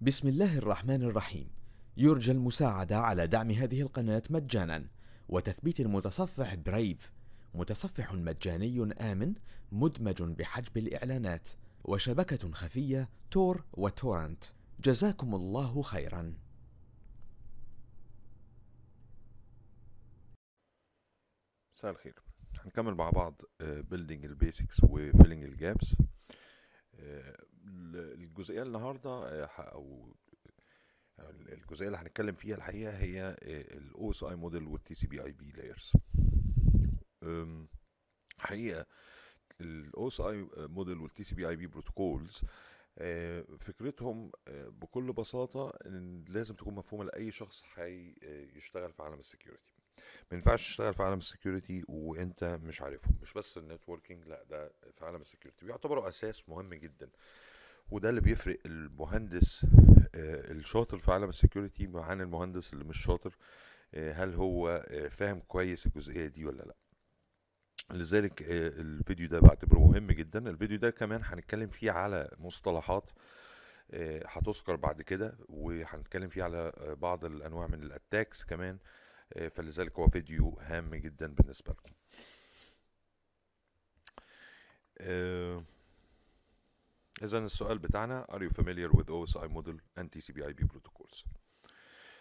بسم الله الرحمن الرحيم. يرجى المساعدة على دعم هذه القناة مجانا. وتثبيت المتصفح Brave متصفح مجاني آمن مدمج بحجب الإعلانات. وشبكة خفية Tor و torrent. جزاكم الله خيرا. مساء الخير. هنكمل مع بعض building ال basics و filling ال gaps الجزئية النهارده آه، أو الجزئية اللي هنتكلم فيها الحقيقة هي الاو اس اي موديل والتي سي بي اي بي لايرز حقيقة الاو اس اي موديل والتي سي بي اي بي بروتوكولز فكرتهم آه، بكل بساطة إن لازم تكون مفهومة لأي شخص هيشتغل في عالم ال security. ما ينفعش تشتغل في عالم ال security وأنت مش عارفهم. مش بس ال networking لأ ده في عالم ال security. بيعتبروا أساس مهم جدا. وده اللي بيفرق المهندس آه، الشاطر في عالم ال security عن المهندس اللي مش شاطر آه، هل هو آه، فاهم كويس الجزئية دي ولا لأ. لذلك الفيديو ده بعتبره مهم جدا. الفيديو ده كمان هنتكلم فيه على مصطلحات هتذكر بعد كده وهنتكلم فيه على بعض الأنواع من ال attacks كمان فلذلك هو فيديو هام جدا بالنسبة لكم. إذا السؤال بتاعنا Are you familiar with OSI model and TCP/IP protocols؟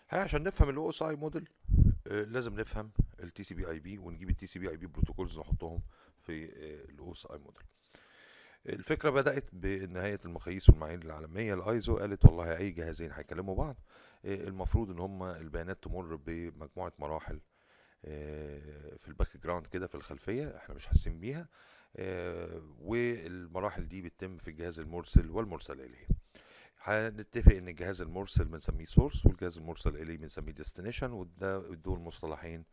هي عشان نفهم ال OSI model آه، لازم نفهم ال TCP/IP ونجيب ال TCP/IP protocols نحطهم في آه، ال OSI model. الفكرة بدأت بإن هيئة المقاييس والمعايير العالمية الايزو قالت والله أي جهازين هيكلموا بعض آه، المفروض إن هما البيانات تمر بمجموعة مراحل في ال background كده في الخلفية إحنا مش حاسين بيها والمراحل دي بتتم في الجهاز المرسل والمرسل إليه. هنتفق إن الجهاز المرسل بنسميه source والجهاز المرسل إليه بنسميه destination وده دول مصطلحين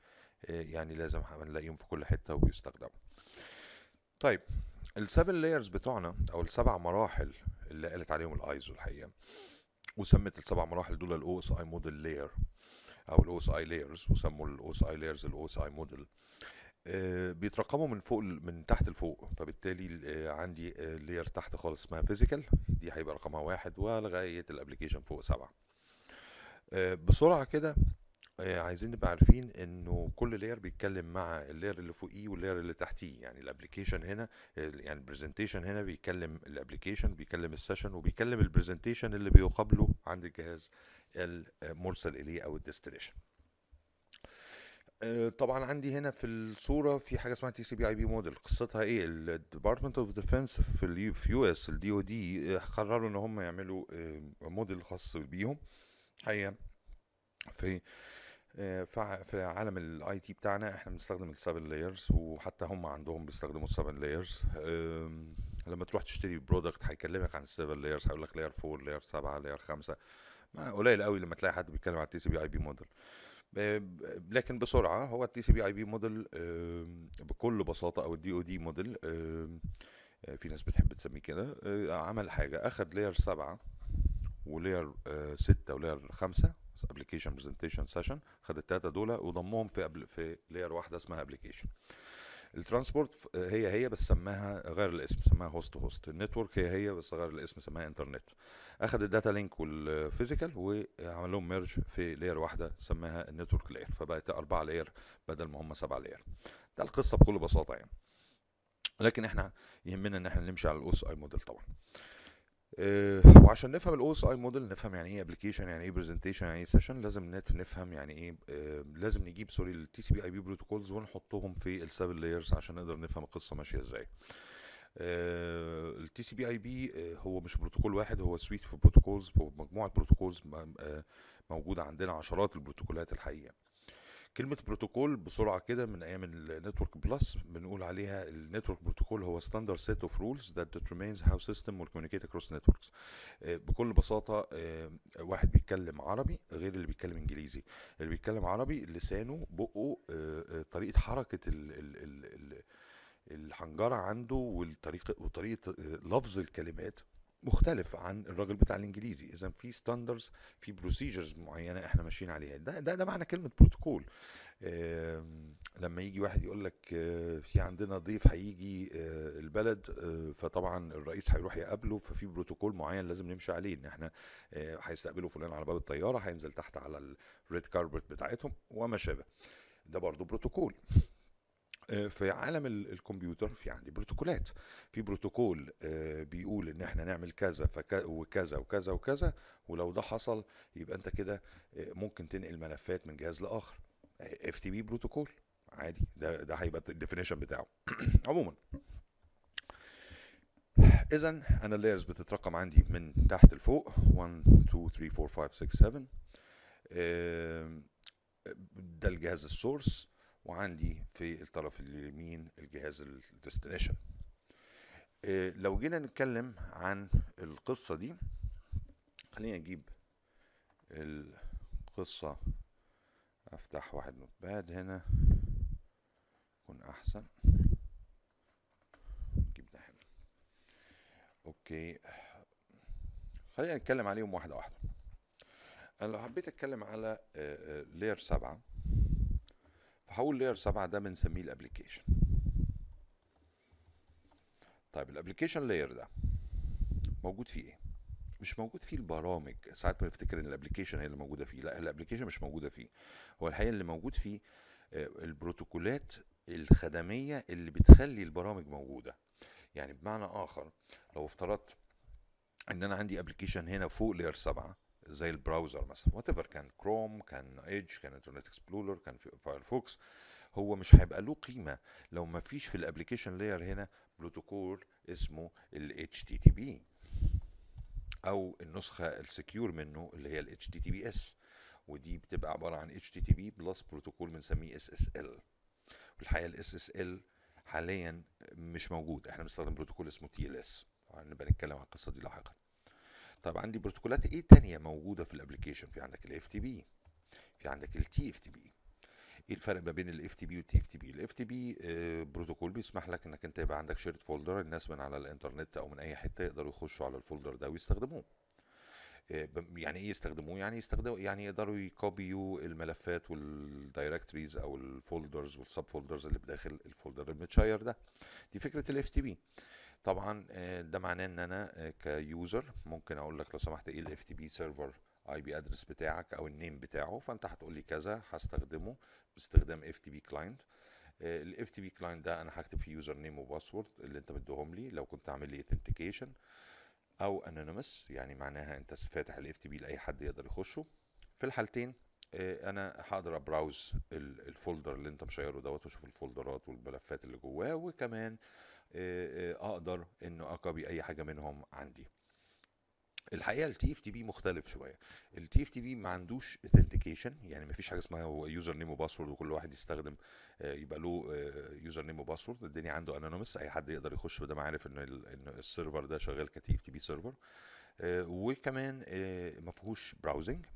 آه، يعني لازم هنلاقيهم في كل حتة وبيستخدموا. طيب ال seven layers بتوعنا أو السبع مراحل اللي قالت عليهم الايزو الحقيقة وسمت السبع مراحل دول ال OSI model layer أو ال OSI layers وسموا ال OSI layers ال OSI model بيترقموا من فوق من تحت لفوق. فبالتالي آه، عندي layer تحت خالص اسمها physical دي هيبقى رقمها واحد ولغاية ال application فوق سبعة. آه، بسرعة كده آه، عايزين نبقى عارفين إنه كل layer بيتكلم مع ال layer اللي فوقيه وال layer اللي تحتيه يعني ال application هنا آه، يعني البرزنتيشن هنا بيكلم الابلكيشن بيكلم السيشن وبيكلم البرزنتيشن اللي بيقابله عند الجهاز المرسل إليه أو ال destination آه، طبعا عندي هنا في الصورة في حاجة اسمها تي سي بي اي بي موديل قصتها إيه؟ ال Department of Defense في ال U في US ال DOD قرروا إن هم يعملوا آه، موديل خاص بيهم حقيقة. في آه، في عالم ال IT بتاعنا إحنا بنستخدم ال seven layers وحتى هم عندهم بيستخدموا ال seven layers لما تروح تشتري product هيكلمك عن ال seven layers هيقول لك layer 4 layer 7 layer 5 ما قليل قوي لما تلاقي حد بيتكلم عن ال TCP/IP model لكن بسرعة هو ال TCP/IP model بكل بساطة أو ال DOD model آه، في ناس بتحب تسميه كده آه، عمل حاجة اخد layer 7 و layer 6 و layer 5 application presentation session خد التلاتة دول وضمهم في في layer واحدة اسمها application ال transport هي هي بس سماها غير الاسم سماها host host ال network هي هي بس غير الاسم سماها انترنت اخد ال data link وال physical وعمل لهم merge في layer واحدة سماها ال network layer فبقت أربعة layer بدل ما هم سبعة layer ده القصة بكل بساطة يعني. لكن إحنا يهمنا إن إحنا نمشي على ال OSI model طبعا. وعشان نفهم ال OSI model نفهم يعني إيه application يعني إيه presentation يعني إيه session لازم نفهم يعني إيه أه لازم نجيب sorry ال TCP/IP protocols ونحطهم في ال seven layers عشان نقدر نفهم القصة ماشية إزاي. ال TCP/IP هو مش بروتوكول واحد هو suite of protocols مجموعة بروتوكولز موجودة عندنا عشرات البروتوكولات الحقيقة. كلمة بروتوكول بسرعة كده من أيام ال Network+ بنقول عليها ال network protocol هو standard set of rules that determines how system will communicate across networks. آه، بكل بساطة آه، واحد بيتكلم عربي غير اللي بيتكلم إنجليزي. اللي بيتكلم عربي لسانه بقه آه، طريقة حركة ال ال ال ال الحنجرة عنده والطريقة وطريقة آه، لفظ الكلمات. مختلف عن الراجل بتاع الإنجليزي. إذا في standards في procedures معينة إحنا ماشيين عليها. ده ده, ده معنى كلمة بروتوكول لما يجي واحد يقول لك آه، في عندنا ضيف هيجي آه، البلد آه، فطبعا الرئيس هيروح يقابله ففي بروتوكول معين لازم نمشي عليه. إن إحنا هيستقبلوا فلان على باب الطيارة هينزل تحت على ال red carpet بتاعتهم وما شابه ده برضو بروتوكول في عالم الكمبيوتر في عندي بروتوكولات. في بروتوكول بيقول إن إحنا نعمل كذا وكذا وكذا وكذا ولو ده حصل يبقى أنت كده ممكن تنقل ملفات من جهاز لآخر. FTP بروتوكول عادي. ده ده هيبقى ال definition بتاعه. عموما. اذا أنا ال layers بتترقم عندي من تحت لفوق. 1 2 3 4 5 6 7 ده الجهاز ال source وعندي في الطرف اليمين الجهاز ال destination. آه، لو جينا نتكلم عن القصة دي خلينا نجيب القصة. أفتح واحد Notepad هنا يكون أحسن. نجيب ده هنا. okay. خلينا نتكلم عليهم واحدة واحدة. أنا لو حبيت أتكلم على layer سبعة. فهقول layer سبعة ده بنسميه ال application طيب ال application layer ده موجود فيه إيه؟ مش موجود فيه البرامج. ساعات بنفتكر إن ال application هي اللي موجودة فيه. لا ال application مش موجودة فيه. هو الحقيقة اللي موجود فيه آه، البروتوكولات الخدمية اللي بتخلي البرامج موجودة. يعني بمعنى آخر لو افترضت إن أنا عندي application هنا فوق layer 7 زي ال browser مثلا. whatever كان كروم كان Edge كان Internet Explorer كان Firefox هو مش هيبقى له قيمة لو ما فيش في ال application layer هنا بروتوكول اسمه ال HTTP أو النسخة ال secure منه اللي هي ال HTTPS ودي بتبقى عبارة عن HTTP plus بروتوكول بنسميه SSL الحقيقة ال SSL حاليا مش موجود. إحنا بنستخدم بروتوكول اسمه TLS هنبقى نتكلم عن القصة دي لاحقا. طب عندي بروتوكولات إيه تانية موجودة في ال application في عندك ال FTP في عندك ال TFTP إيه الفرق ما بين الاف تي بي والتي اف تي بي الاف تي بي بروتوكول بيسمح لك إنك أنت يبقى عندك shared folder الناس من على الإنترنت أو من أي حتة يقدروا يخشوا على ال folder ده ويستخدموه. آه، يعني إيه يستخدموه؟ يعني يستخدموا يعني يقدروا ي copy و الملفات وال directories أو ال folders وال sub folders اللي بداخل ال folder المت share ده. دي فكرة ال FTP طبعا آه، ده معناه إن أنا آه، ك user ممكن أقول لك لو سمحت إيه ال FTP server IP address بتاعك أو ال name بتاعه فأنت هتقول لي كذا هستخدمه باستخدام FTP client ال FTP client ده أنا هكتب فيه user name و password اللي أنت مديهم لي لو كنت عامل لي authentication أو anonymous يعني معناها أنت فاتح ال FTP لأي حد يقدر يخشه. في الحالتين آه، أنا هقدر أ browse ال folder اللي أنت م share ه دوت وأشوف الفولدرات والملفات اللي جواه وكمان أقدر انه ا copy أي حاجة منهم عندي. الحقيقة ال TFTP مختلف شوية. ال TFTP ما عندوش authentication يعني ما فيش حاجة اسمها user name و password وكل واحد يستخدم آه، يبقى له user name و password الدنيا عنده anonymous أي حد يقدر يخش بدل ما عارف إن إن ال server ده شغال ك TFTP server. وكمان آه، ما فيهوش browsing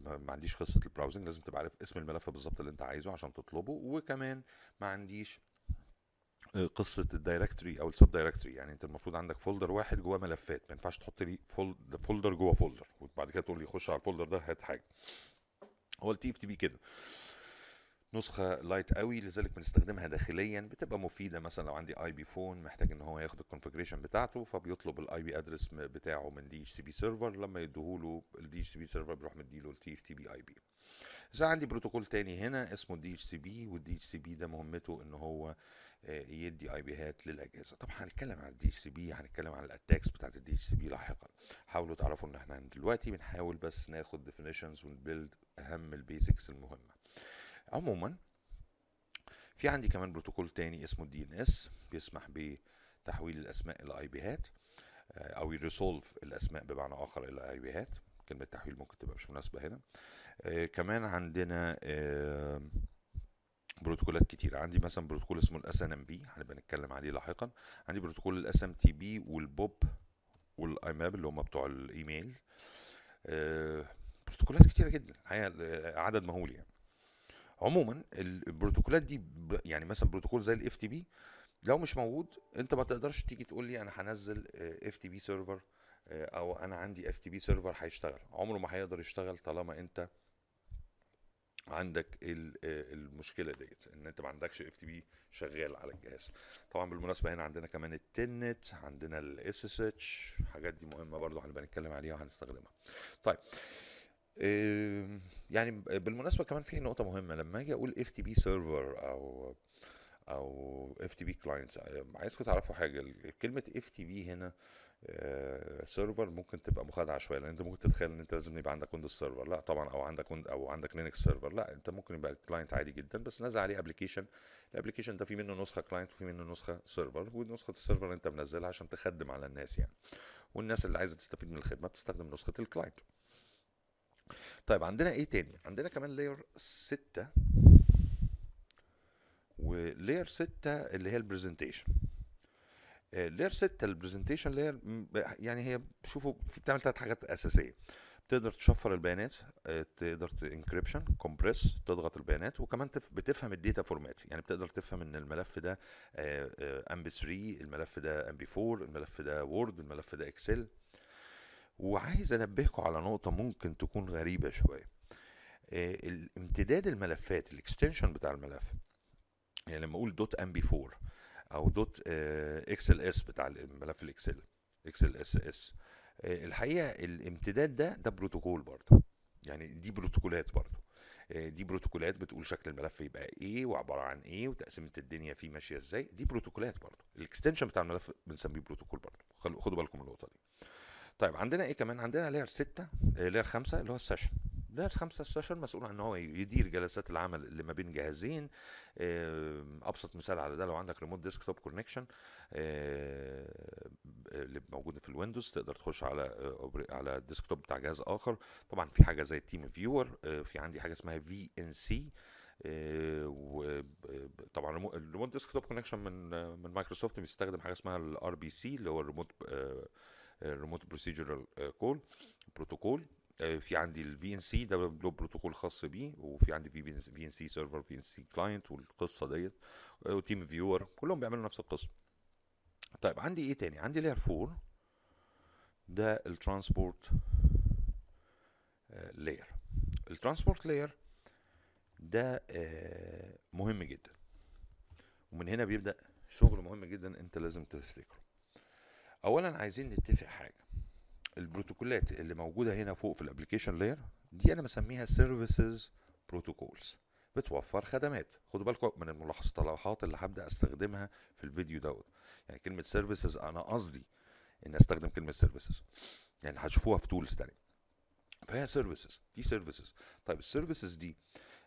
ما عنديش قصة ال browsing لازم تبقى عارف اسم الملف بالظبط اللي أنت عايزه عشان تطلبه. وكمان ما عنديش قصة ال directory أو ال sub directory يعني أنت المفروض عندك folder واحد جواه ملفات ما ينفعش تحط لي folder جوه folder وبعد كده تقول لي خش على ال folder ده هات حاجة. هو ال TFTP كده. نسخة light قوي لذلك بنستخدمها داخليا بتبقى مفيدة مثلا لو عندي IP phone محتاج إن هو ياخد ال configuration بتاعته فبيطلب ال IP address بتاعه من DHCP server لما يديهوله ال DHCP server بيروح مديله ال TFTP IP إذا عندي بروتوكول تاني هنا اسمه الدي اتش سي بي والدي اتش سي بي ده مهمته إن هو يدي IP هات للأجهزة. طبعا هنتكلم عن ال DHCP هنتكلم عن ال attacks بتاعت ال DHCP لاحقا. حاولوا تعرفوا إن إحنا دلوقتي بنحاول بس ناخد definitions ون build أهم ال basics المهمة. عموما في عندي كمان بروتوكول تاني اسمه ال DNS بيسمح بتحويل الأسماء إلى IP هات آه، أو ي resolve الأسماء بمعنى آخر إلى IP هات. كلمة تحويل ممكن تبقى مش مناسبة هنا. آه، كمان عندنا آه بروتوكولات كتير. عندي مثلا بروتوكول اسمه ال SNMP هنبقى نتكلم عليه لاحقا. عندي بروتوكول ال SMTP وال POP وال IMAP اللي هم بتوع الإيميل. آه بروتوكولات كتيرة جدا. الحقيقة عدد مهول يعني. عموما البروتوكولات دي يعني مثلا بروتوكول زي ال FTP لو مش موجود انت ما تقدرش تيجي تقول لي أنا هنزل FTP server أو أنا عندي FTP server هيشتغل. عمره ما هيقدر يشتغل طالما أنت عندك آه، المشكلة ديت إن أنت ما عندكش FTP شغال على الجهاز. طبعا بالمناسبة هنا عندنا كمان ال Telnet عندنا ال SSH الحاجات دي مهمة برضو هنبقى نتكلم عليها وهنستخدمها. طيب يعني بالمناسبة كمان في نقطة مهمة لما أجي أقول FTP server أو أو FTP clients عايزكم تعرفوا حاجة كلمة FTP هنا server ممكن تبقى مخادعة شوية لأن أنت ممكن تتخيل إن أنت لازم يبقى عندك Windows Server لأ طبعا أو عندك أو عندك Linux server لأ أنت ممكن يبقى client عادي جدا بس نازل عليه application ال application ده في منه نسخة client وفي منه نسخة server ونسخة ال server أنت منزلها عشان تخدم على الناس يعني. والناس اللي عايزة تستفيد من الخدمة بتستخدم نسخة ال client طيب عندنا إيه تاني؟ عندنا كمان layer 6 و layer 6 اللي هي ال presentation layer 6 ال presentation layer يعني هي شوفوا بتعمل ثلاث حاجات أساسية. تقدر تشفر البيانات آه، تقدر encryption compress تضغط البيانات وكمان تف- بتفهم ال data format يعني بتقدر تفهم إن الملف ده MP 3 الملف ده MP 4 الملف ده Word الملف ده Excel وعايز أنبهكم على نقطة ممكن تكون غريبة شوية. آه، الامتداد الملفات ال extension بتاع الملف. يعني لما أقول dot MP 4 أو dot XLS بتاع الملف ال Excel XLS. الحقيقة الامتداد ده ده بروتوكول برضه. يعني دي بروتوكولات برضه. آه، دي بروتوكولات بتقول شكل الملف يبقى إيه وعبارة عن إيه وتقسيمة الدنيا فيه ماشية إزاي. دي بروتوكولات برضه. ال extension بتاع الملف بنسميه بروتوكول برضه. خدوا بالكم من النقطة دي. طيب عندنا إيه كمان؟ عندنا layer 6 layer 5 اللي هو ال session layer 5 ال session مسؤول عن إن هو يدير جلسات العمل اللي ما بين جهازين. آم، أبسط مثال على ده لو عندك remote desktop connection اللي موجوده في ال Windows تقدر تخش على آه، على ال desktop بتاع جهاز آخر. طبعا في حاجة زي ال TeamViewer في عندي حاجة اسمها VNC وطبعا ال remote desktop connection من آه، من مايكروسوفت بيستخدم حاجة اسمها ال RPC اللي هو الريموت ال remote procedural call protocol آه، في عندي ال VNC ده بروتوكول خاص بيه وفي عندي في في ان سي سيرفر في ان سي كلاينت والقصة ديت آه، و TeamViewer كلهم بيعملوا نفس القصة. طيب عندي إيه تاني؟ عندي layer 4 ده ال transport layer ال transport layer ده آه، مهم جدا. ومن هنا بيبدأ شغل مهم جدا انت لازم تفتكره. اولا عايزين نتفق حاجة. البروتوكولات اللي موجودة هنا فوق في ال application layer دي أنا بسميها services protocols بتوفر خدمات. خدوا بالكم من المصطلحات اللي هبدأ أستخدمها في الفيديو دوت. يعني كلمة services أنا قصدي إن أستخدم كلمة services يعني هتشوفوها في tools تانية. فهي services دي services طيب ال services دي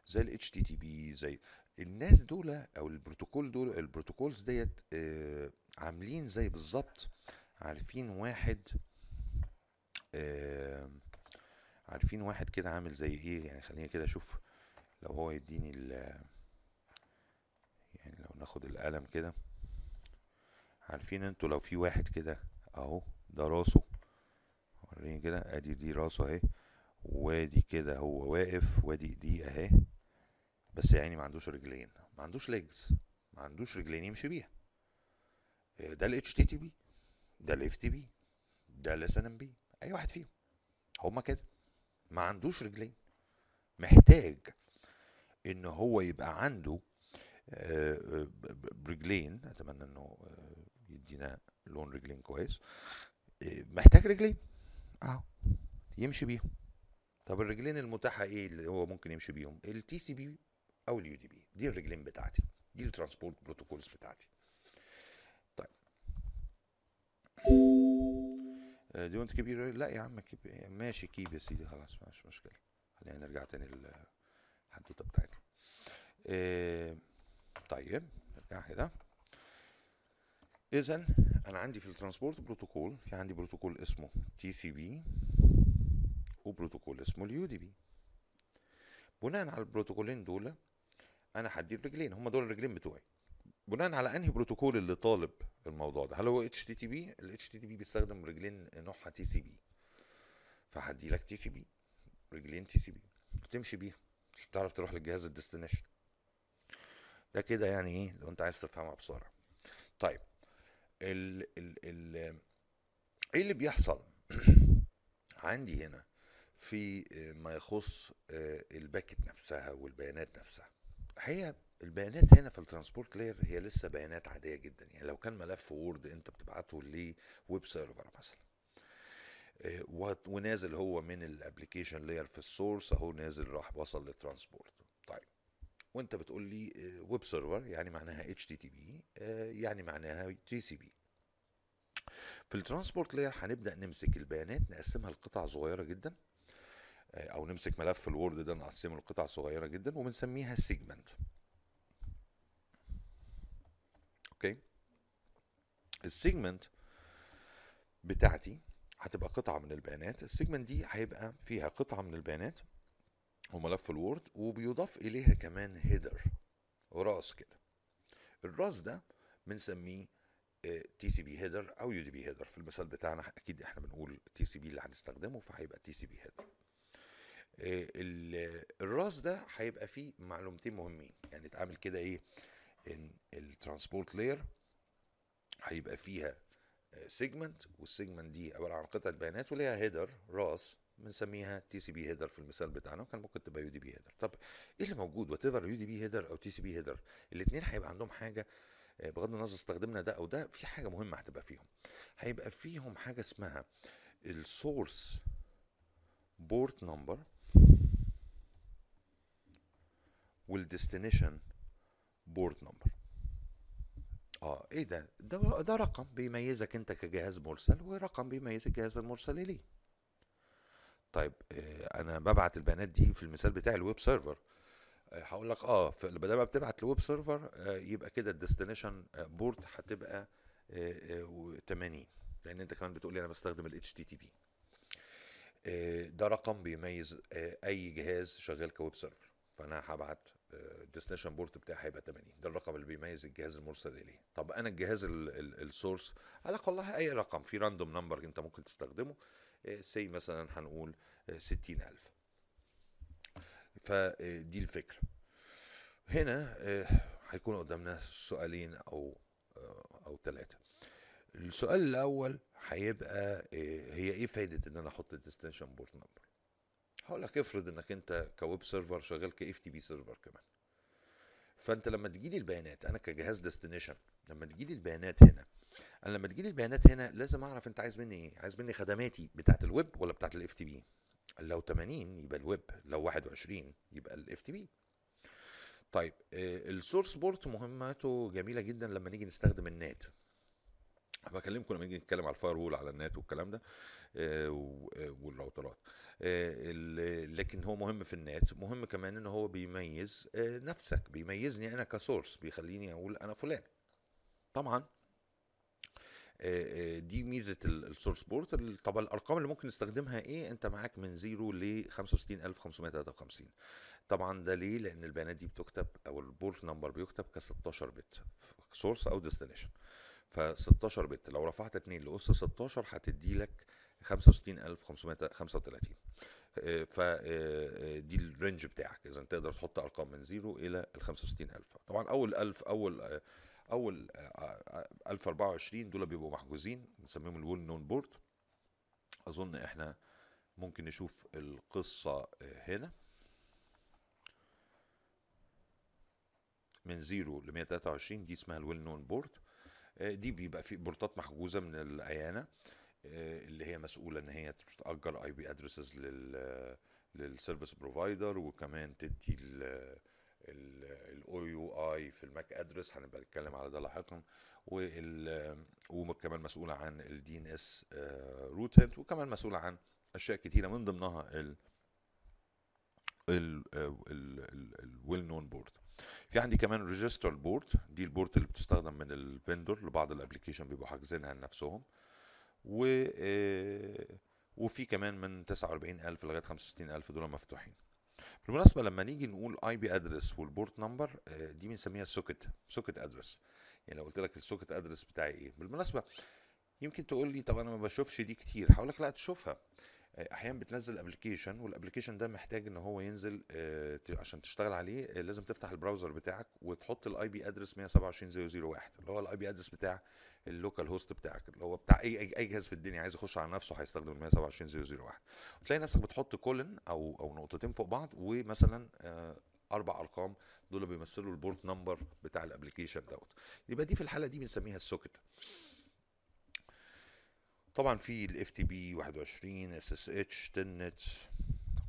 زي ال HTTP زي الناس دول أو البروتوكول دول البروتوكولز ديت آه عاملين زي بالظبط عارفين واحد آه عارفين واحد كده عامل زي إيه؟ يعني خليني كده أشوف لو هو يديني ال يعني لو ناخد القلم كده. عارفين أنتوا لو في واحد كده اهو ده راسه. وريني كده ادي دي راسه اهي. وادي كده هو واقف وادي ايديه اهي. بس يعني ما عندوش رجلين. ما عندوش ليجز ما عندوش رجلين يمشي بيها. آه، ده ال HTTP ده ال FTP ده ال SNMP أي واحد فيهم. هما كده. ما عندوش رجلين. محتاج إن هو يبقى عنده آه، آه، برجلين أتمنى إنه آه، يدينا لون رجلين كويس. محتاج رجلين. أهو. يمشي بيهم. طب الرجلين المتاحة إيه اللي هو ممكن يمشي بيهم؟ ال TCP أو ال UDP دي الرجلين بتاعتي. دي ال transport protocols بتاعتي. دي وانت keep لا يا عم keep ماشي keep يا سيدي خلاص مش مشكلة. خلينا نرجع تاني للحدوتة بتاعتنا. آه، طيب نرجع كده اذا أنا عندي في ال transport protocol في عندي بروتوكول اسمه TCP وبروتوكول اسمه ال UDP. بناء على البروتوكولين دول أنا هدي الرجلين هم دول الرجلين بتوعي. بناء على أنهي بروتوكول اللي طالب الموضوع ده؟ هل هو اتش تي تي بي الاتش تي تي بي بيستخدم رجلين نوعها TCP فهدي لك TCP رجلين تي سي بي وتمشي بيها. مش هتعرف تروح للجهاز ال destination. ده كده يعني إيه؟ لو أنت عايز تفهمها بسرعة. طيب ال ال ال إيه اللي بيحصل؟ عندي هنا في آه، ما يخص آه، ال packet نفسها والبيانات نفسها. هي البيانات هنا في ال transport layer هي لسه بيانات عادية جدا. يعني لو كان ملف Word أنت بتبعته ل web server مثلا. آه، ونازل هو من ال application layer في ال source أهو نازل راح وصل لل transport طيب. وأنت بتقول لي web server يعني معناها HTTP يعني معناها TCP في ال transport layer هنبدأ نمسك البيانات نقسمها لقطع صغيرة جدا. آه، أو نمسك ملف ال Word ده نقسمه لقطع صغيرة جدا وبنسميها segment okay؟ ال segment بتاعتي هتبقى قطعة من البيانات. ال segment دي هيبقى فيها قطعة من البيانات وملف ال Word وبيضاف إليها كمان header راس كده. الراس ده بنسميه TCP header أو UDP header في المثال بتاعنا أكيد إحنا بنقول TCP اللي هنستخدمه فهيبقى TCP header الراس ده هيبقى فيه معلومتين مهمين. يعني اتعامل كده إيه؟ إن ال transport layer هيبقى فيها segment وال segment دي عبارة عن قطعة بيانات وليها header راس بنسميها TCP header في المثال بتاعنا وكان ممكن تبقى UDP header طب إيه اللي موجود؟ whatever UDP header أو TCP header الاثنين هيبقى عندهم حاجة آه، بغض النظر استخدمنا ده أو ده في حاجة مهمة هتبقى فيهم. هيبقى فيهم حاجة اسمها ال source port number وال destination port number آه إيه ده؟ ده ده رقم بيميزك أنت كجهاز مرسل ورقم بيميز الجهاز المرسل إليه. طيب آه أنا ببعت البيانات دي في المثال بتاعي ال web server. آه، هقول لك آه بدل ما بتبعت ل web server آه، يبقى كده ال destination port هتبقى آه، آه، 80 لأن أنت كمان بتقول لي أنا بستخدم ال HTTP آه، ده رقم بيميز آه، أي جهاز شغال ك web server. فأنا هبعت ال destination port بتاعي هيبقى 80 ده الرقم اللي بيميز الجهاز المرسل إليه. طب أنا الجهاز ال source لك والله أي رقم في random number أنت ممكن تستخدمه say مثلا هنقول آه، 60000 فدي الفكرة. هنا آه، هيكون قدامنا سؤالين أو آه، أو ثلاثة السؤال الأول هيبقى آه، هي إيه فايدة إن أنا أحط ال destination port number هقول لك افرض انك انت ك web server شغال ك FTP server كمان. فانت لما تجي لي البيانات أنا كجهاز destination لما تجي لي البيانات هنا أنا لما تجي لي البيانات هنا لازم اعرف انت عايز مني إيه؟ عايز مني خدماتي بتاعت الويب ولا بتاعت ال FTP؟ لو 80 يبقى الويب لو 21 يبقى ال FTP. طيب ال source port مهمته جميلة جدا لما نيجي نستخدم ال NAT. بكلمكم لما نيجي نتكلم على ال firewall على ال NAT والكلام ده آه، آه، والراوترات. آه، لكن هو مهم في ال NAT مهم كمان إن هو بيميز نفسك بيميزني أنا ك source بيخليني أقول أنا فلان. طبعا دي ميزة ال source port طب الأرقام اللي ممكن نستخدمها إيه؟ أنت معاك من 0 ل 65553 طبعا ده ليه؟ لأن البيانات دي بتكتب أو ال port number بيكتب ك 16 bit source أو destination ف 16 bit لو رفعت 2 لأس 16 هتدي لك 65535 فدي ال range بتاعك. إذا تقدر تحط أرقام من 0 إلى ال 65000 طبعا أول 1000 أول آه، أول آه، آه، 1024 دول بيبقوا محجوزين بنسميهم ال well known port أظن إحنا ممكن نشوف القصة آه، هنا. من 0 ل 123 دي اسمها ال well known port دي بيبقى في port ات محجوزة من ال IANA آه، اللي هي مسؤولة إن هي تأجر IP addresses لل لل service provider وكمان تدي ال OUI في ال MAC address هنبقى نتكلم على ده لاحقا. وكمان مسؤولة عن ال DNS root وكمان مسؤولة عن أشياء كتيرة من ضمنها ال ال well known port في عندي كمان registered port دي ال port اللي بتستخدم من ال vendor لبعض ال application بيبقوا حاجزينها لنفسهم. و آه، وفي كمان من 49000 لغاية 65000 دول مفتوحين. بالمناسبة لما نيجي نقول IP address وال port number دي بنسميها socket socket address يعني لو قلت لك ال socket address بتاعي إيه؟ بالمناسبة يمكن تقول لي طب أنا ما بشوفش دي كتير. هقول لك لا تشوفها. أحيانا بتنزل application وال application ده محتاج إن هو ينزل آه، عشان تشتغل عليه آه، لازم تفتح ال browser بتاعك وتحط ال IP address 127001 اللي هو ال IP address بتاع ال localhost بتاعك اللي هو بتاع أي أي, جهاز في الدنيا عايز يخش على نفسه هيستخدم ال 127001 وتلاقي نفسك بتحط colon أو أو نقطتين فوق بعض ومثلا آه، أربع أرقام دول بيمثلوا ال port number بتاع ال application دوت. يبقى دي في الحالة دي بنسميها ال socket. طبعا في ال FTP 21 SSH Telnet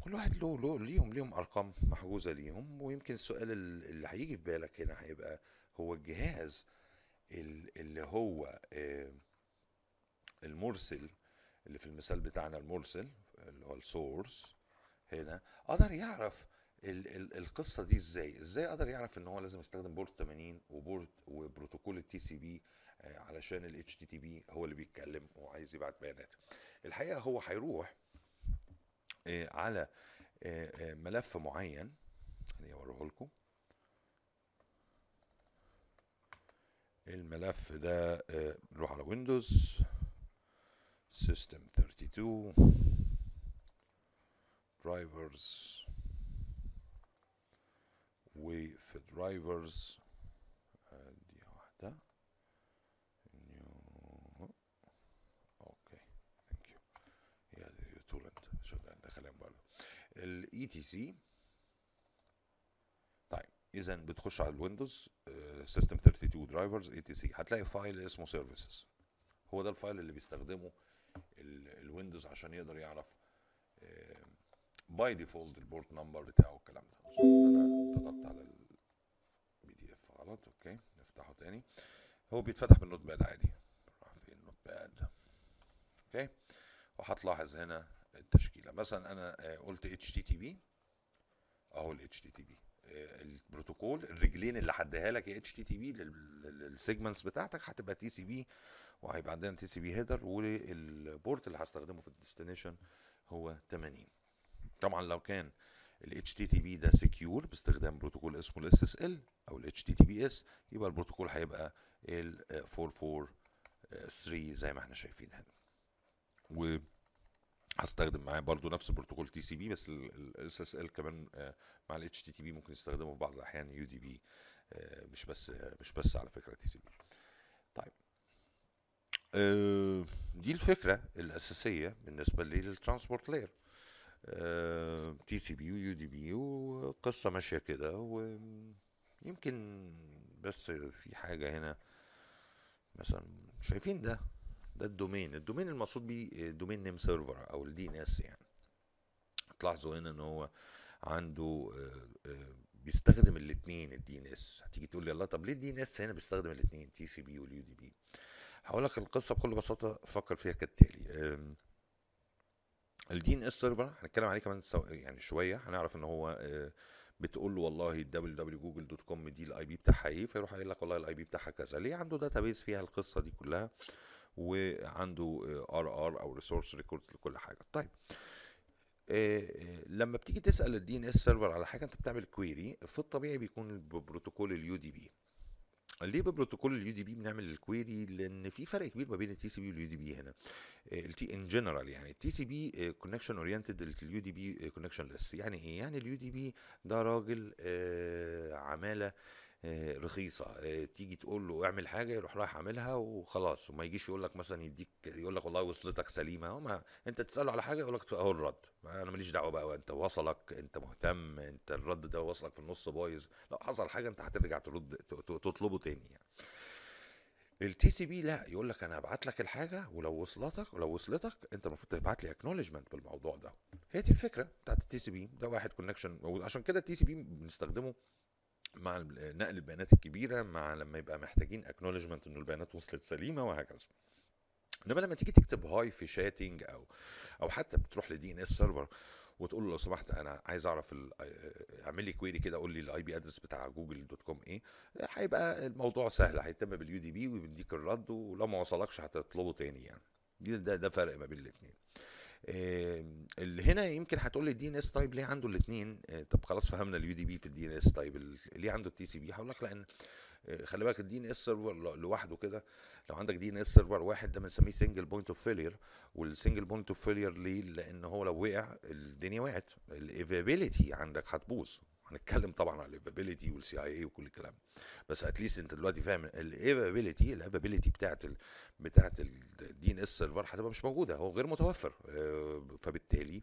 كل واحد له له ليهم ليهم أرقام محجوزة ليهم ويمكن السؤال ال- اللي هيجي في بالك هنا هيبقى هو الجهاز ال- اللي هو المرسل اللي في المثال بتاعنا المرسل اللي هو ال source هنا قدر يعرف ال ال القصة دي إزاي؟ إزاي قدر يعرف إن هو لازم يستخدم port 80 و port وبروتوكول ال TCP علشان ال HTTP هو اللي بيتكلم وعايز يبعت بيانات. الحقيقة هو هيروح آه، على آه، آه، ملف معين. خليني اوريه لكم. الملف ده آه، نروح على ويندوز system 32 drivers وفي drivers دي واحدة new okay thank you يا دي torrent شغال ده كلام برضه ال etc طيب إذا بتخش على الويندوز system 32 drivers etc هتلاقي file اسمه services هو ده ال file اللي بيستخدمه ال- الويندوز عشان يقدر يعرف by default ال port number بتاعه الكلام ده. أنا ضغطت على ال PDF غلط. okay نفتحه تاني. هو بيتفتح بال Notepad عادي. راح فين؟ ال Notepad. okay وهتلاحظ هنا التشكيلة. مثلا أنا آه، قلت HTTP أهو ال HTTP البروتوكول الرجلين اللي هديها لك HTTP لل segments بتاعتك هتبقى TCP وهيبقى عندنا TCP header وال port اللي هستخدمه في ال destination هو 80 طبعا لو كان ال HTTP ده secure باستخدام بروتوكول اسمه ال SSL أو ال HTTPS يبقى البروتوكول هيبقى ال 443 زي ما إحنا شايفين هنا. و هستخدم معاه برضو نفس protocol TCP بس ال SSL كمان آه، مع ال HTTP ممكن يستخدمه في بعض الأحيان UDP مش بس آه، مش بس على فكرة TCP طيب. آه، دي الفكرة الأساسية بالنسبة لل transport layer TCP و UDP وقصة ماشية كده ويمكن بس في حاجة هنا مثلا شايفين ده. ده ال domain. ال domain المقصود بيه domain name server أو ال DNS يعني. تلاحظوا هنا إن هو عنده آه، آه، بيستخدم الاثنين ال DNS هتيجي تقول لي الله طب ليه ال DNS هنا بيستخدم الاثنين TCP وال UDP هقول لك القصة بكل بساطة فكر فيها كالتالي. ال DNS server هنتكلم عليه كمان. يعني شوية. هنعرف إن هو آه، بتقول له والله www.google.com دي ال IP بتاعها إيه؟ فيروح قايل لك والله ال IP بتاعها كذا. ليه عنده database فيها القصة دي كلها؟ وعنده RR أو resource records لكل حاجة. طيب آه، آه، لما بتيجي تسأل ال DNS server على حاجة أنت بتعمل query في الطبيعي بيكون ب protocol ال UDP ليه ب protocol ال UDP بنعمل ال query لأن في فرق كبير ما بين ال TCP وال UDP هنا. ال TCP in general يعني. ال TCP connection oriented ال UDP connectionless يعني إيه؟ يعني ال UDP ده راجل آه، عمالة آه، رخيصة. آه، تيجي تقول له اعمل حاجة يروح رايح عاملها وخلاص. وما يجيش يقول لك مثلا يديك يقول لك والله وصلتك سليمة. هو ما انت تسأله على حاجة يقول لك اهو الرد. أنا ماليش دعوة بقى انت وصلك انت مهتم انت الرد ده وصلك في النص بايظ. لو حصل حاجة انت هترجع ترد تطلبه تاني يعني. ال TCP لا يقول لك أنا هبعت لك الحاجة ولو وصلتك ولو وصلتك انت المفروض تبعت لي acknowledgment بالموضوع ده. هي دي الفكرة بتاعت ال TCP ده واحد connection عشان كده ال TCP بنستخدمه مع نقل البيانات الكبيرة مع لما يبقى محتاجين acknowledgment إنه البيانات وصلت سليمة وهكذا. إنما لما تيجي تكتب hi في chatting أو أو حتى بتروح ل DNS server وتقول له لو سمحت أنا عايز أعرف اعمل لي query كده قول لي ال IP address بتاع Google dot com إيه هيبقى الموضوع سهل هيتم بال UDP وبيديك الرد ولو ما وصلكش هتطلبه تاني يعني. ده ده فرق ما بين الاثنين اللي هنا يمكن هتقول لي ال DNS type ليه عنده الاثنين طب خلاص فهمنا ال UDP في ال DNS type ليه عنده ال TCP هقول لك لأن آه، خلي بالك ال DNS server لوحده كده لو عندك DNS server واحد ده بنسميه single point of failure وال single point of failure ليه؟ لأن هو لو وقع الدنيا وقعت. ال availability عندك هتبوظ. هنتكلم طبعا على ال availability وال CIA وكل الكلام. بس at least انت دلوقتي فاهم ال availability ال availability بتاعت ال بتاعت ال DNS server هتبقى مش موجودة هو غير متوفر. آه، فبالتالي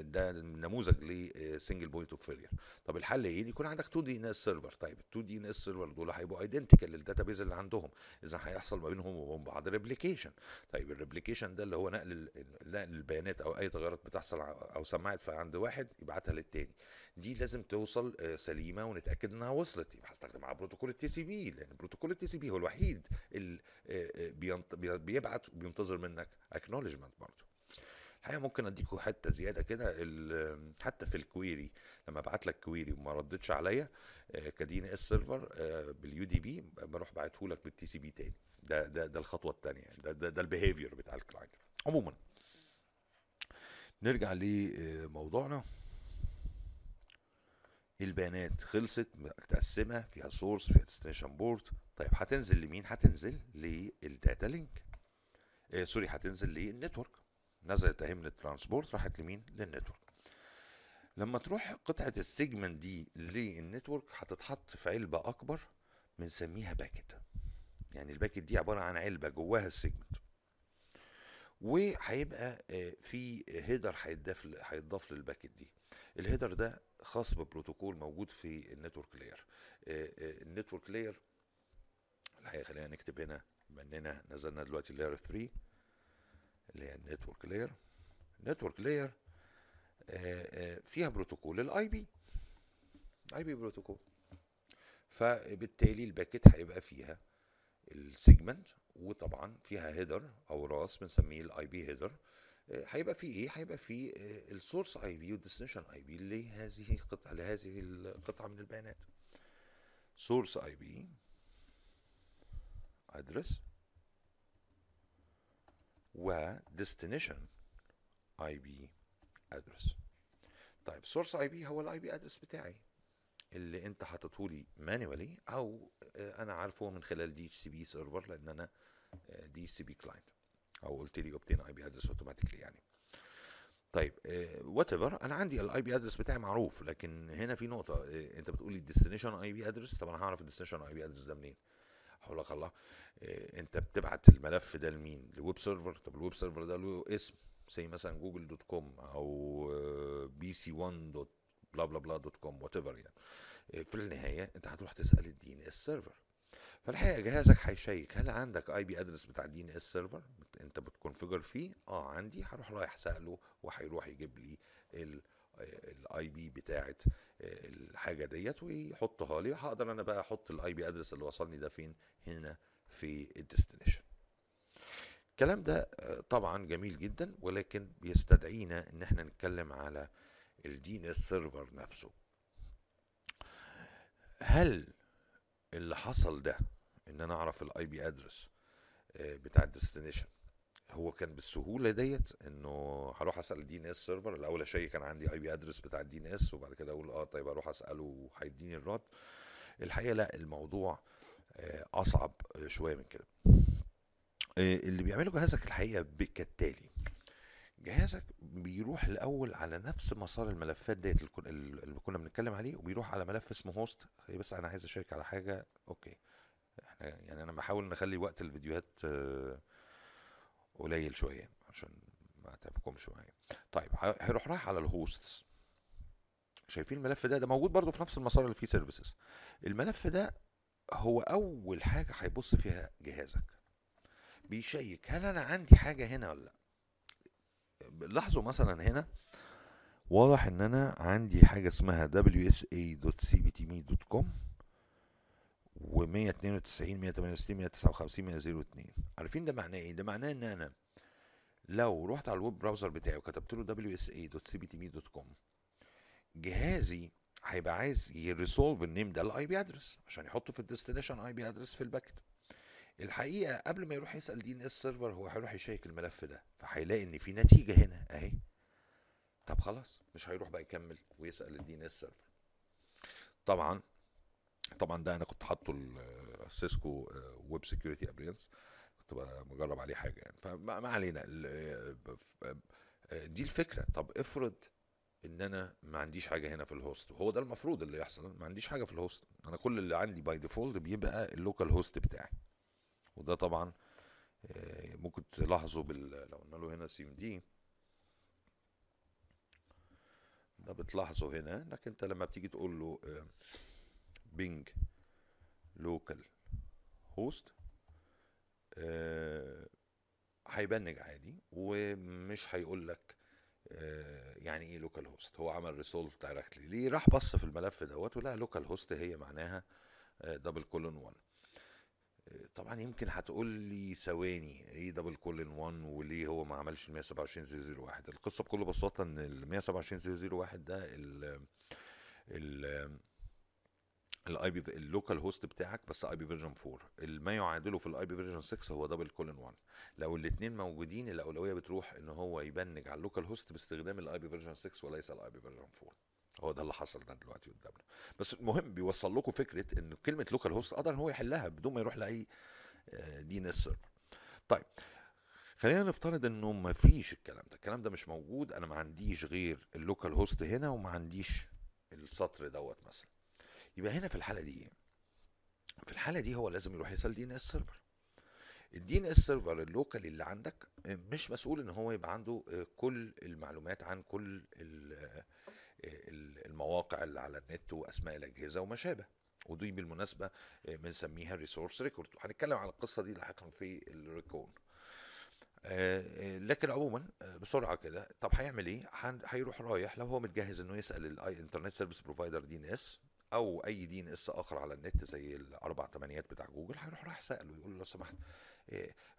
ده نموذج ل single point of failure طب الحل إيه؟ يكون عندك 2 DNS server طيب ال 2 DNS server دول هيبقوا identical لل database اللي عندهم. إذا هيحصل ما بينهم وبين بعض replication طيب ال replication ده اللي هو نقل نقل البيانات أو أي تغيرات بتحصل أو سمعت عند واحد يبعتها للتاني. دي لازم توصل سليمة ونتأكد إنها وصلت. يبقى هستخدم معاها protocol ال TCP لأن protocol ال TCP هو الوحيد اللي بيبعت وبينتظر منك acknowledgment برضه. الحقيقة ممكن أديكوا حتة زيادة كده حتى في ال query لما أبعت لك query وما ردتش عليا ك DNS server بال UDP بروح باعته لك بال TCP تاني. ده ده ده الخطوة الثانية ده ده, ده ال behavior بتاع ال client عموما نرجع لموضوعنا البيانات خلصت متقسمة فيها source فيها destination port طيب هتنزل لمين؟ هتنزل لل data link آه sorry هتنزل لل network نزلت اهي من ال transport راحت لمين؟ لل network. لما تروح قطعة ال segment دي لل network هتتحط في علبة أكبر بنسميها packet يعني ال packet دي عبارة عن علبة جواها ال segment. وهيبقى في header هيتضاف هيتضاف لل packet دي. ال header ده خاص ببروتوكول موجود في ال network layer. ال network layer الحقيقة خلينا نكتب هنا بما اننا نزلنا دلوقتي layer 3 اللي هي ال network layer ال network layer فيها protocol ال IP IP protocol. فبالتالي ال packet هيبقى فيها ال segment وطبعا فيها header أو راس بنسميه ال IP header هيبقى فيه إيه؟ هيبقى فيه ال source IP وال destination IP لهذه القطعه لهذه القطعة من البيانات. source IP address و destination IP address. طيب source IP هو ال IP address بتاعي. اللي انت حاطته لي manually أو أنا عارفه من خلال DHCP server لأن أنا DHCP client أو قلت لي obtain IP address automatically يعني. طيب whatever أنا عندي ال IP address بتاعي معروف لكن هنا في نقطة انت بتقول لي ال destination IP address طب أنا هعرف ال destination IP address ده منين؟ هقول لك الله. إيه انت بتبعت الملف ده لمين؟ ل web server؟ طب ال web server ده له اسم زي مثلا جوجل dot com أو PC 1 dot blah blah blah dot com whatever يعني. إيه في النهاية انت هتروح تسأل ال DNS server. فالحقيقة جهازك هيشيك. هل عندك IP address بتاع ال DNS server؟ انت بت configure فيه؟ آه عندي. هروح رايح سأله وهيروح يجيب لي ال IP بتاعت الحاجة ديت ويحطها لي. هقدر أنا بقى أحط ال IP address اللي وصلني ده فين؟ هنا في ال destination الكلام ده طبعا جميل جدا ولكن بيستدعينا إن إحنا نتكلم على ال DNS server نفسه. هل اللي حصل ده إن أنا أعرف ال IP address بتاع ال destination هو كان بالسهولة ديت إنه هروح أسأل ال DNS server الأول أشيك أنا عندي IP address بتاع ال DNS وبعد كده أقول آه طيب أروح أسأله وهيديني الرد. الحقيقة لا الموضوع أصعب شوية من كده. اللي بيعمله جهازك الحقيقة كالتالي جهازك بيروح الأول على نفس مسار الملفات ديت اللي كنا بنتكلم عليه وبيروح على ملف اسمه host بس أنا عايز أشيك على حاجة. okay. إحنا يعني أنا بحاول نخلي وقت الفيديوهات قليل شوية عشان ما تعبكمش معايا. طيب هيروح رايح على ال hosts شايفين الملف ده؟ ده موجود برضو في نفس المسار اللي فيه services الملف ده هو أول حاجة هيبص فيها جهازك. بيشيك هل أنا عندي حاجة هنا ولا لأ؟ لاحظوا مثلا هنا واضح إن أنا عندي حاجة اسمها wsa.cbtme.com و 192 168 159 102 عارفين ده معناه إيه؟ ده معناه إن أنا لو رحت على ال web browser بتاعي وكتبت له wsa.cbtme.com جهازي هيبقى عايز ي resolve ال name ده ال IP address عشان يحطه في ال destination IP address في ال packet. الحقيقة قبل ما يروح يسأل DNS server هو هيروح يشيك الملف ده فهيلاقي إن في نتيجة هنا أهي. طب خلاص مش هيروح بقى يكمل ويسأل ال DNS server. طبعا طبعا ده أنا كنت حاطه ال Cisco web security appliance كنت بجرب عليه حاجة يعني. فما علينا. دي الفكرة. طب افرض إن أنا ما عنديش حاجة هنا في ال host. وهو ده المفروض اللي يحصل. ما عنديش حاجة في ال host. أنا كل اللي عندي by default بيبقى ال localhost بتاعي. وده طبعا آه، ممكن تلاحظوا بال لو قلنا له هنا CMD ده بتلاحظه هنا. انك أنت لما بتيجي تقول له ping localhost هي ping عادي ومش هيقول لك آه، يعني إيه localhost هو عمل resolve directly ليه؟ راح بص في الملف دوت ولقى localhost هي معناها double colon 1 طبعا يمكن هتقول لي ثواني إيه double colon 1 وليه هو ما عملش ال 127001 القصة بكل بساطة إن ال 127001 ده ال ال ال IP ال localhost بتاعك بس IP version 4 ما يعادله في ال IP version 6 هو double colon 1 لو الاثنين موجودين الأولوية بتروح إن هو ي ping على ال localhost باستخدام ال IP version 6 وليس ال IP version 4 هو ده اللي حصل ده دلوقتي قدامنا. بس المهم بيوصل لكم فكرة إن كلمة localhost قدر إن هو يحلها بدون ما يروح لأي DNS طيب خلينا نفترض إنه ما فيش الكلام ده. الكلام ده مش موجود. أنا ما عنديش غير ال localhost هنا وما عنديش السطر دوت مثلا. يبقى هنا في الحالة دي في الحالة دي هو لازم يروح يسأل DNS server. ال DNS server ال local اللي عندك مش مسؤول إن هو يبقى عنده كل المعلومات عن كل المواقع اللي على النت وأسماء الأجهزة وما شابه ودي بالمناسبة بنسميها resource record هنتكلم عن القصة دي لاحقا في ال recon. لكن عموما بسرعة كده طب هيعمل إيه؟ هيروح رايح لو هو متجهز إنه يسأل ال internet service provider DNS أو أي دي ان إس آخر على النت زي الأربع تمانيات بتاع جوجل هيروح رايح سأله يقول له لو سمحت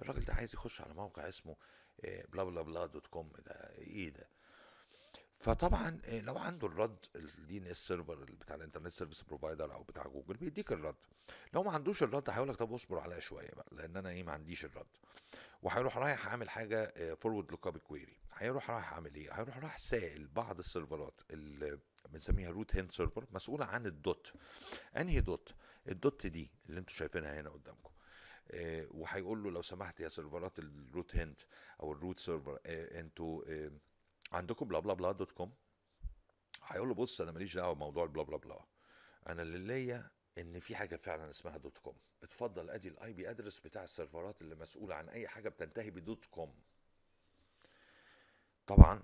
الراجل ده عايز يخش على موقع اسمه blah blah blah dot com ده إيه ده؟ فطبعا لو عنده الرد ال DNS server بتاع ال internet service provider أو بتاع جوجل بيديك الرد. لو ما عندوش الرد هيقول لك طب اصبر عليا شوية بقى لأن أنا إيه ما عنديش الرد. وهيروح رايح عامل حاجة forward lookup query هيروح رايح عامل إيه؟ هيروح رايح سائل بعض السيرفرات اللي بنسميها root hint server مسؤولة عن ال dot. انهي dot؟ ال dot دي اللي أنتم شايفينها هنا قدامكم. آه وهيقول له لو سمحت يا سيرفرات ال root hint أو ال root server آه أنتوا آه عندكم blah blah blah dot com هيقول له بص أنا ماليش دعوة بموضوع ال blah blah blah أنا اللي ليا إن في حاجة فعلا اسمها dot com اتفضل أدي ال IP address بتاع السيرفرات اللي مسؤولة عن أي حاجة بتنتهي ب dot com طبعا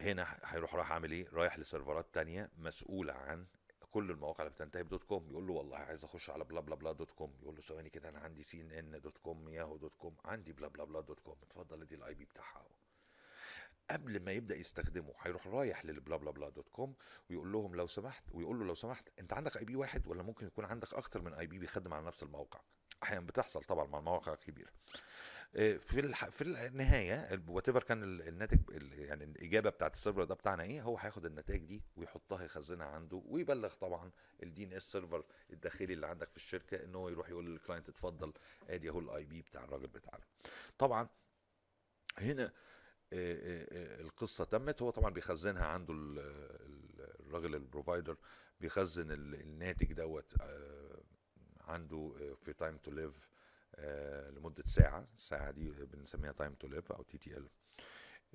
هنا هيروح رايح عامل إيه؟ رايح لسيرفرات تانية مسؤولة عن كل المواقع اللي بتنتهي ب dot com. يقول له والله عايز أخش على blah blah blah dot com. يقول له ثواني كده أنا عندي CNN dot com Yahoo dot com. عندي blah blah blah dot com. اتفضل ادي ال IP بتاعها أهو. قبل ما يبدأ يستخدمه هيروح رايح لل blah blah blah dot com ويقول لهم لو سمحت ويقول له لو سمحت أنت عندك IP واحد ولا ممكن يكون عندك أكتر من IP بيخدم على نفس الموقع؟ أحيانا بتحصل طبعا مع المواقع الكبيرة. في الح... في النهاية وات كان الناتج يعني الإجابة بتاعت ال server ده بتاعنا إيه هو هياخد النتائج دي ويحطها يخزنها عنده ويبلغ طبعا ال DNS server الداخلي اللي عندك في الشركة إن هو يروح يقول لل client اتفضل آدي أهو ال IP بتاع الراجل بتاعنا. طبعا هنا القصة تمت هو طبعا بيخزنها عنده الراجل ال provider بيخزن الناتج دوت عنده في time to live لمدة ساعة. الساعة دي بنسميها time to live أو TTL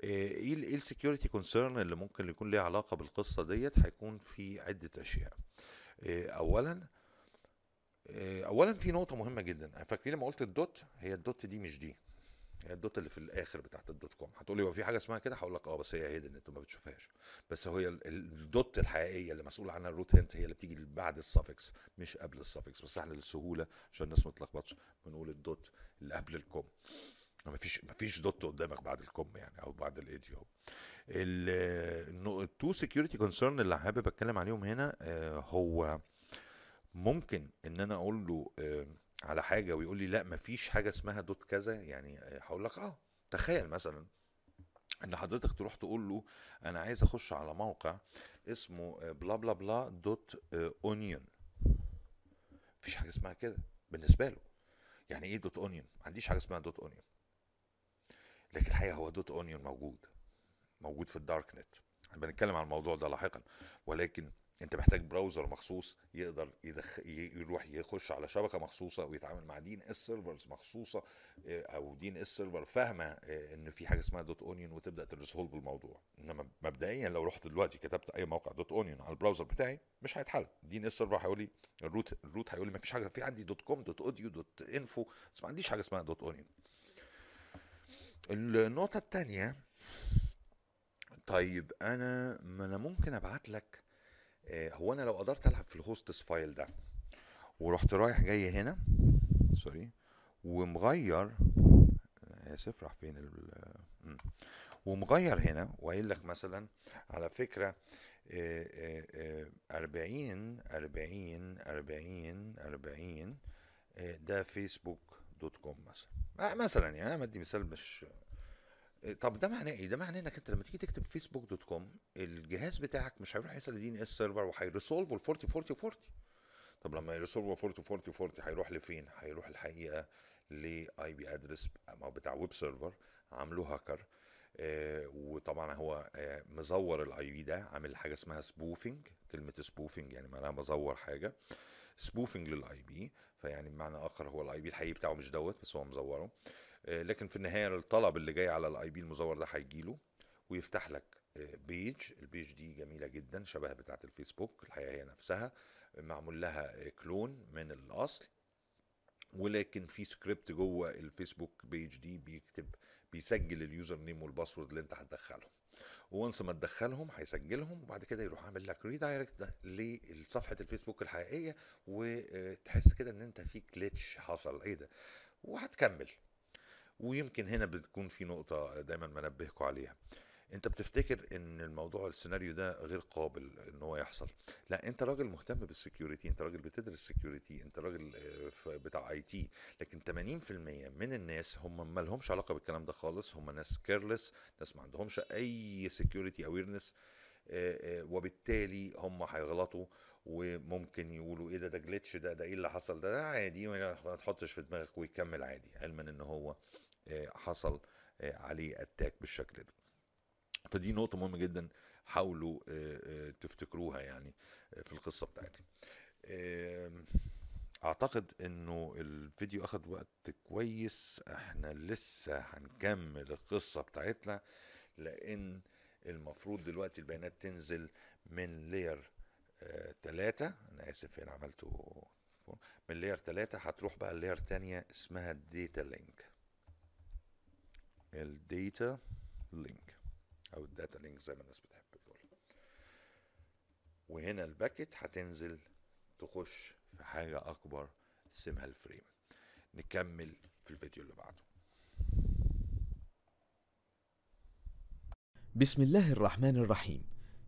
إيه إيه ال security concern اللي ممكن يكون ليه علاقة بالقصة ديت؟ هيكون في عدة أشياء. اولا اولا في نقطة مهمة جدا. فاكرين لما قلت ال dot؟ هي ال dot دي مش دي. هي ال dot اللي في الآخر بتاعت ال dot com. هتقول لي هو في حاجة اسمها كده؟ هقول لك آه بس هي hidden انت ما بتشوفهاش. بس هي ال dot الحقيقية اللي مسؤول عنها ال root hint هي اللي بتيجي بعد ال suffix مش قبل ال suffix بس إحنا للسهولة عشان الناس ما تتلخبطش بنقول ال dot اللي قبل ال com. ما فيش ما فيش dot قدامك بعد ال com يعني أو بعد ال edu ال two security concern اللي حابب أتكلم عليهم هنا هو ممكن إن أنا أقول له على حاجة ويقول لي لا مفيش حاجة اسمها dot كذا يعني هقول لك آه تخيل مثلا إن حضرتك تروح تقول له أنا عايز أخش على موقع اسمه bla bla bla dot onion. مفيش حاجة اسمها كده بالنسبة له. يعني إيه dot onion؟ ما عنديش حاجة اسمها dot onion. لكن الحقيقة هو dot onion موجود موجود في ال dark net. بنتكلم عن الموضوع ده لاحقا. ولكن انت محتاج browser مخصوص يقدر يدخ... يروح يخش على شبكة مخصوصة ويتعامل مع DNS servers مخصوصة آه، أو DNS server فاهمة آه، إن في حاجة اسمها dot onion وتبدأ ت resolve الموضوع. إنما مبدئيا لو رحت دلوقتي كتبت أي موقع dot onion على ال browser بتاعي مش هيتحل. DNS server هيقول لي ال root ال root هيقول لي ما فيش حاجة في عندي dot com dot edu dot info بس ما عنديش حاجة اسمها dot onion. النقطة الثانية طيب أنا ما أنا ممكن أبعت لك هو أنا لو قدرت ألعب في ال hosts file ده ورحت رايح جاي هنا sorry ومغير اسف راح فين مم. ومغير هنا وقايل لك مثلا على فكرة آه، آه، آه، أربعين أربعين أربعين أربعين آه، ده فيسبوك dot com مثلا آه، مثلا يعني أنا بدي مثال مش طب ده معناه إيه؟ ده معناه إنك أنت لما تيجي تكتب فيسبوك dot com الجهاز بتاعك مش هيروح يسال DNS server وهي resolve ال 40 40 40 طب لما ي resolve 40 40 40 هيروح لفين؟ هيروح الحقيقة ل IP address بتاع web server عامله هاكر آه وطبعا هو آه مزور ال IP ده عامل حاجة اسمها spoofing كلمة spoofing يعني معناها بزور حاجة spoofing لل IP فيعني بمعنى آخر هو ال IP الحقيقي بتاعه مش دوت بس هو مزوره لكن في النهاية الطلب اللي جاي على ال IP المزور ده هيجيله ويفتح لك page ال page دي جميلة جدا شبه بتاعة الفيسبوك الحقيقة هي نفسها. معمول لها clone من الأصل. ولكن في سكريبت جوه الفيسبوك page دي بيكتب بيسجل ال user name وال password اللي انت هتدخلهم. once ما تدخلهم هيسجلهم وبعد كده يروح عامل لك redirect لصفحة الفيسبوك الحقيقية وتحس كده إن أنت في glitch حصل. إيه ده؟ وهتكمل. ويمكن هنا بتكون في نقطة دايما منبهكم عليها. أنت بتفتكر إن الموضوع السيناريو ده غير قابل إن هو يحصل؟ لا أنت راجل مهتم بال security أنت راجل بتدرس security أنت راجل آه، بتاع IT. لكن 80% من الناس هم ما لهمش علاقة بالكلام ده خالص. هم ناس careless ناس ما عندهمش أي security awareness وبالتالي هم هيغلطوا. وممكن يقولوا إيه ده ده glitch ده ده إيه اللي حصل؟ ده, ده عادي ما تحطش في دماغك ويكمل عادي علما إن هو آه، حصل آه، عليه attack بالشكل ده. فدي نقطة مهمة جدا حاولوا آه، تفتكروها يعني في القصة بتاعتنا أعتقد إنه الفيديو أخد وقت كويس إحنا لسه هنكمل القصة بتاعتنا لأن المفروض دلوقتي البيانات تنزل من layer تلاتة. أنا آسف هنا عملته من layer تلاتة هتروح بقى ال layer تانية اسمها ال data link ال data link أو ال data link زي ما الناس بتحب تقول. وهنا ال packet هتنزل تخش في حاجة أكبر اسمها ال frame نكمل في الفيديو اللي بعده. بسم الله الرحمن الرحيم.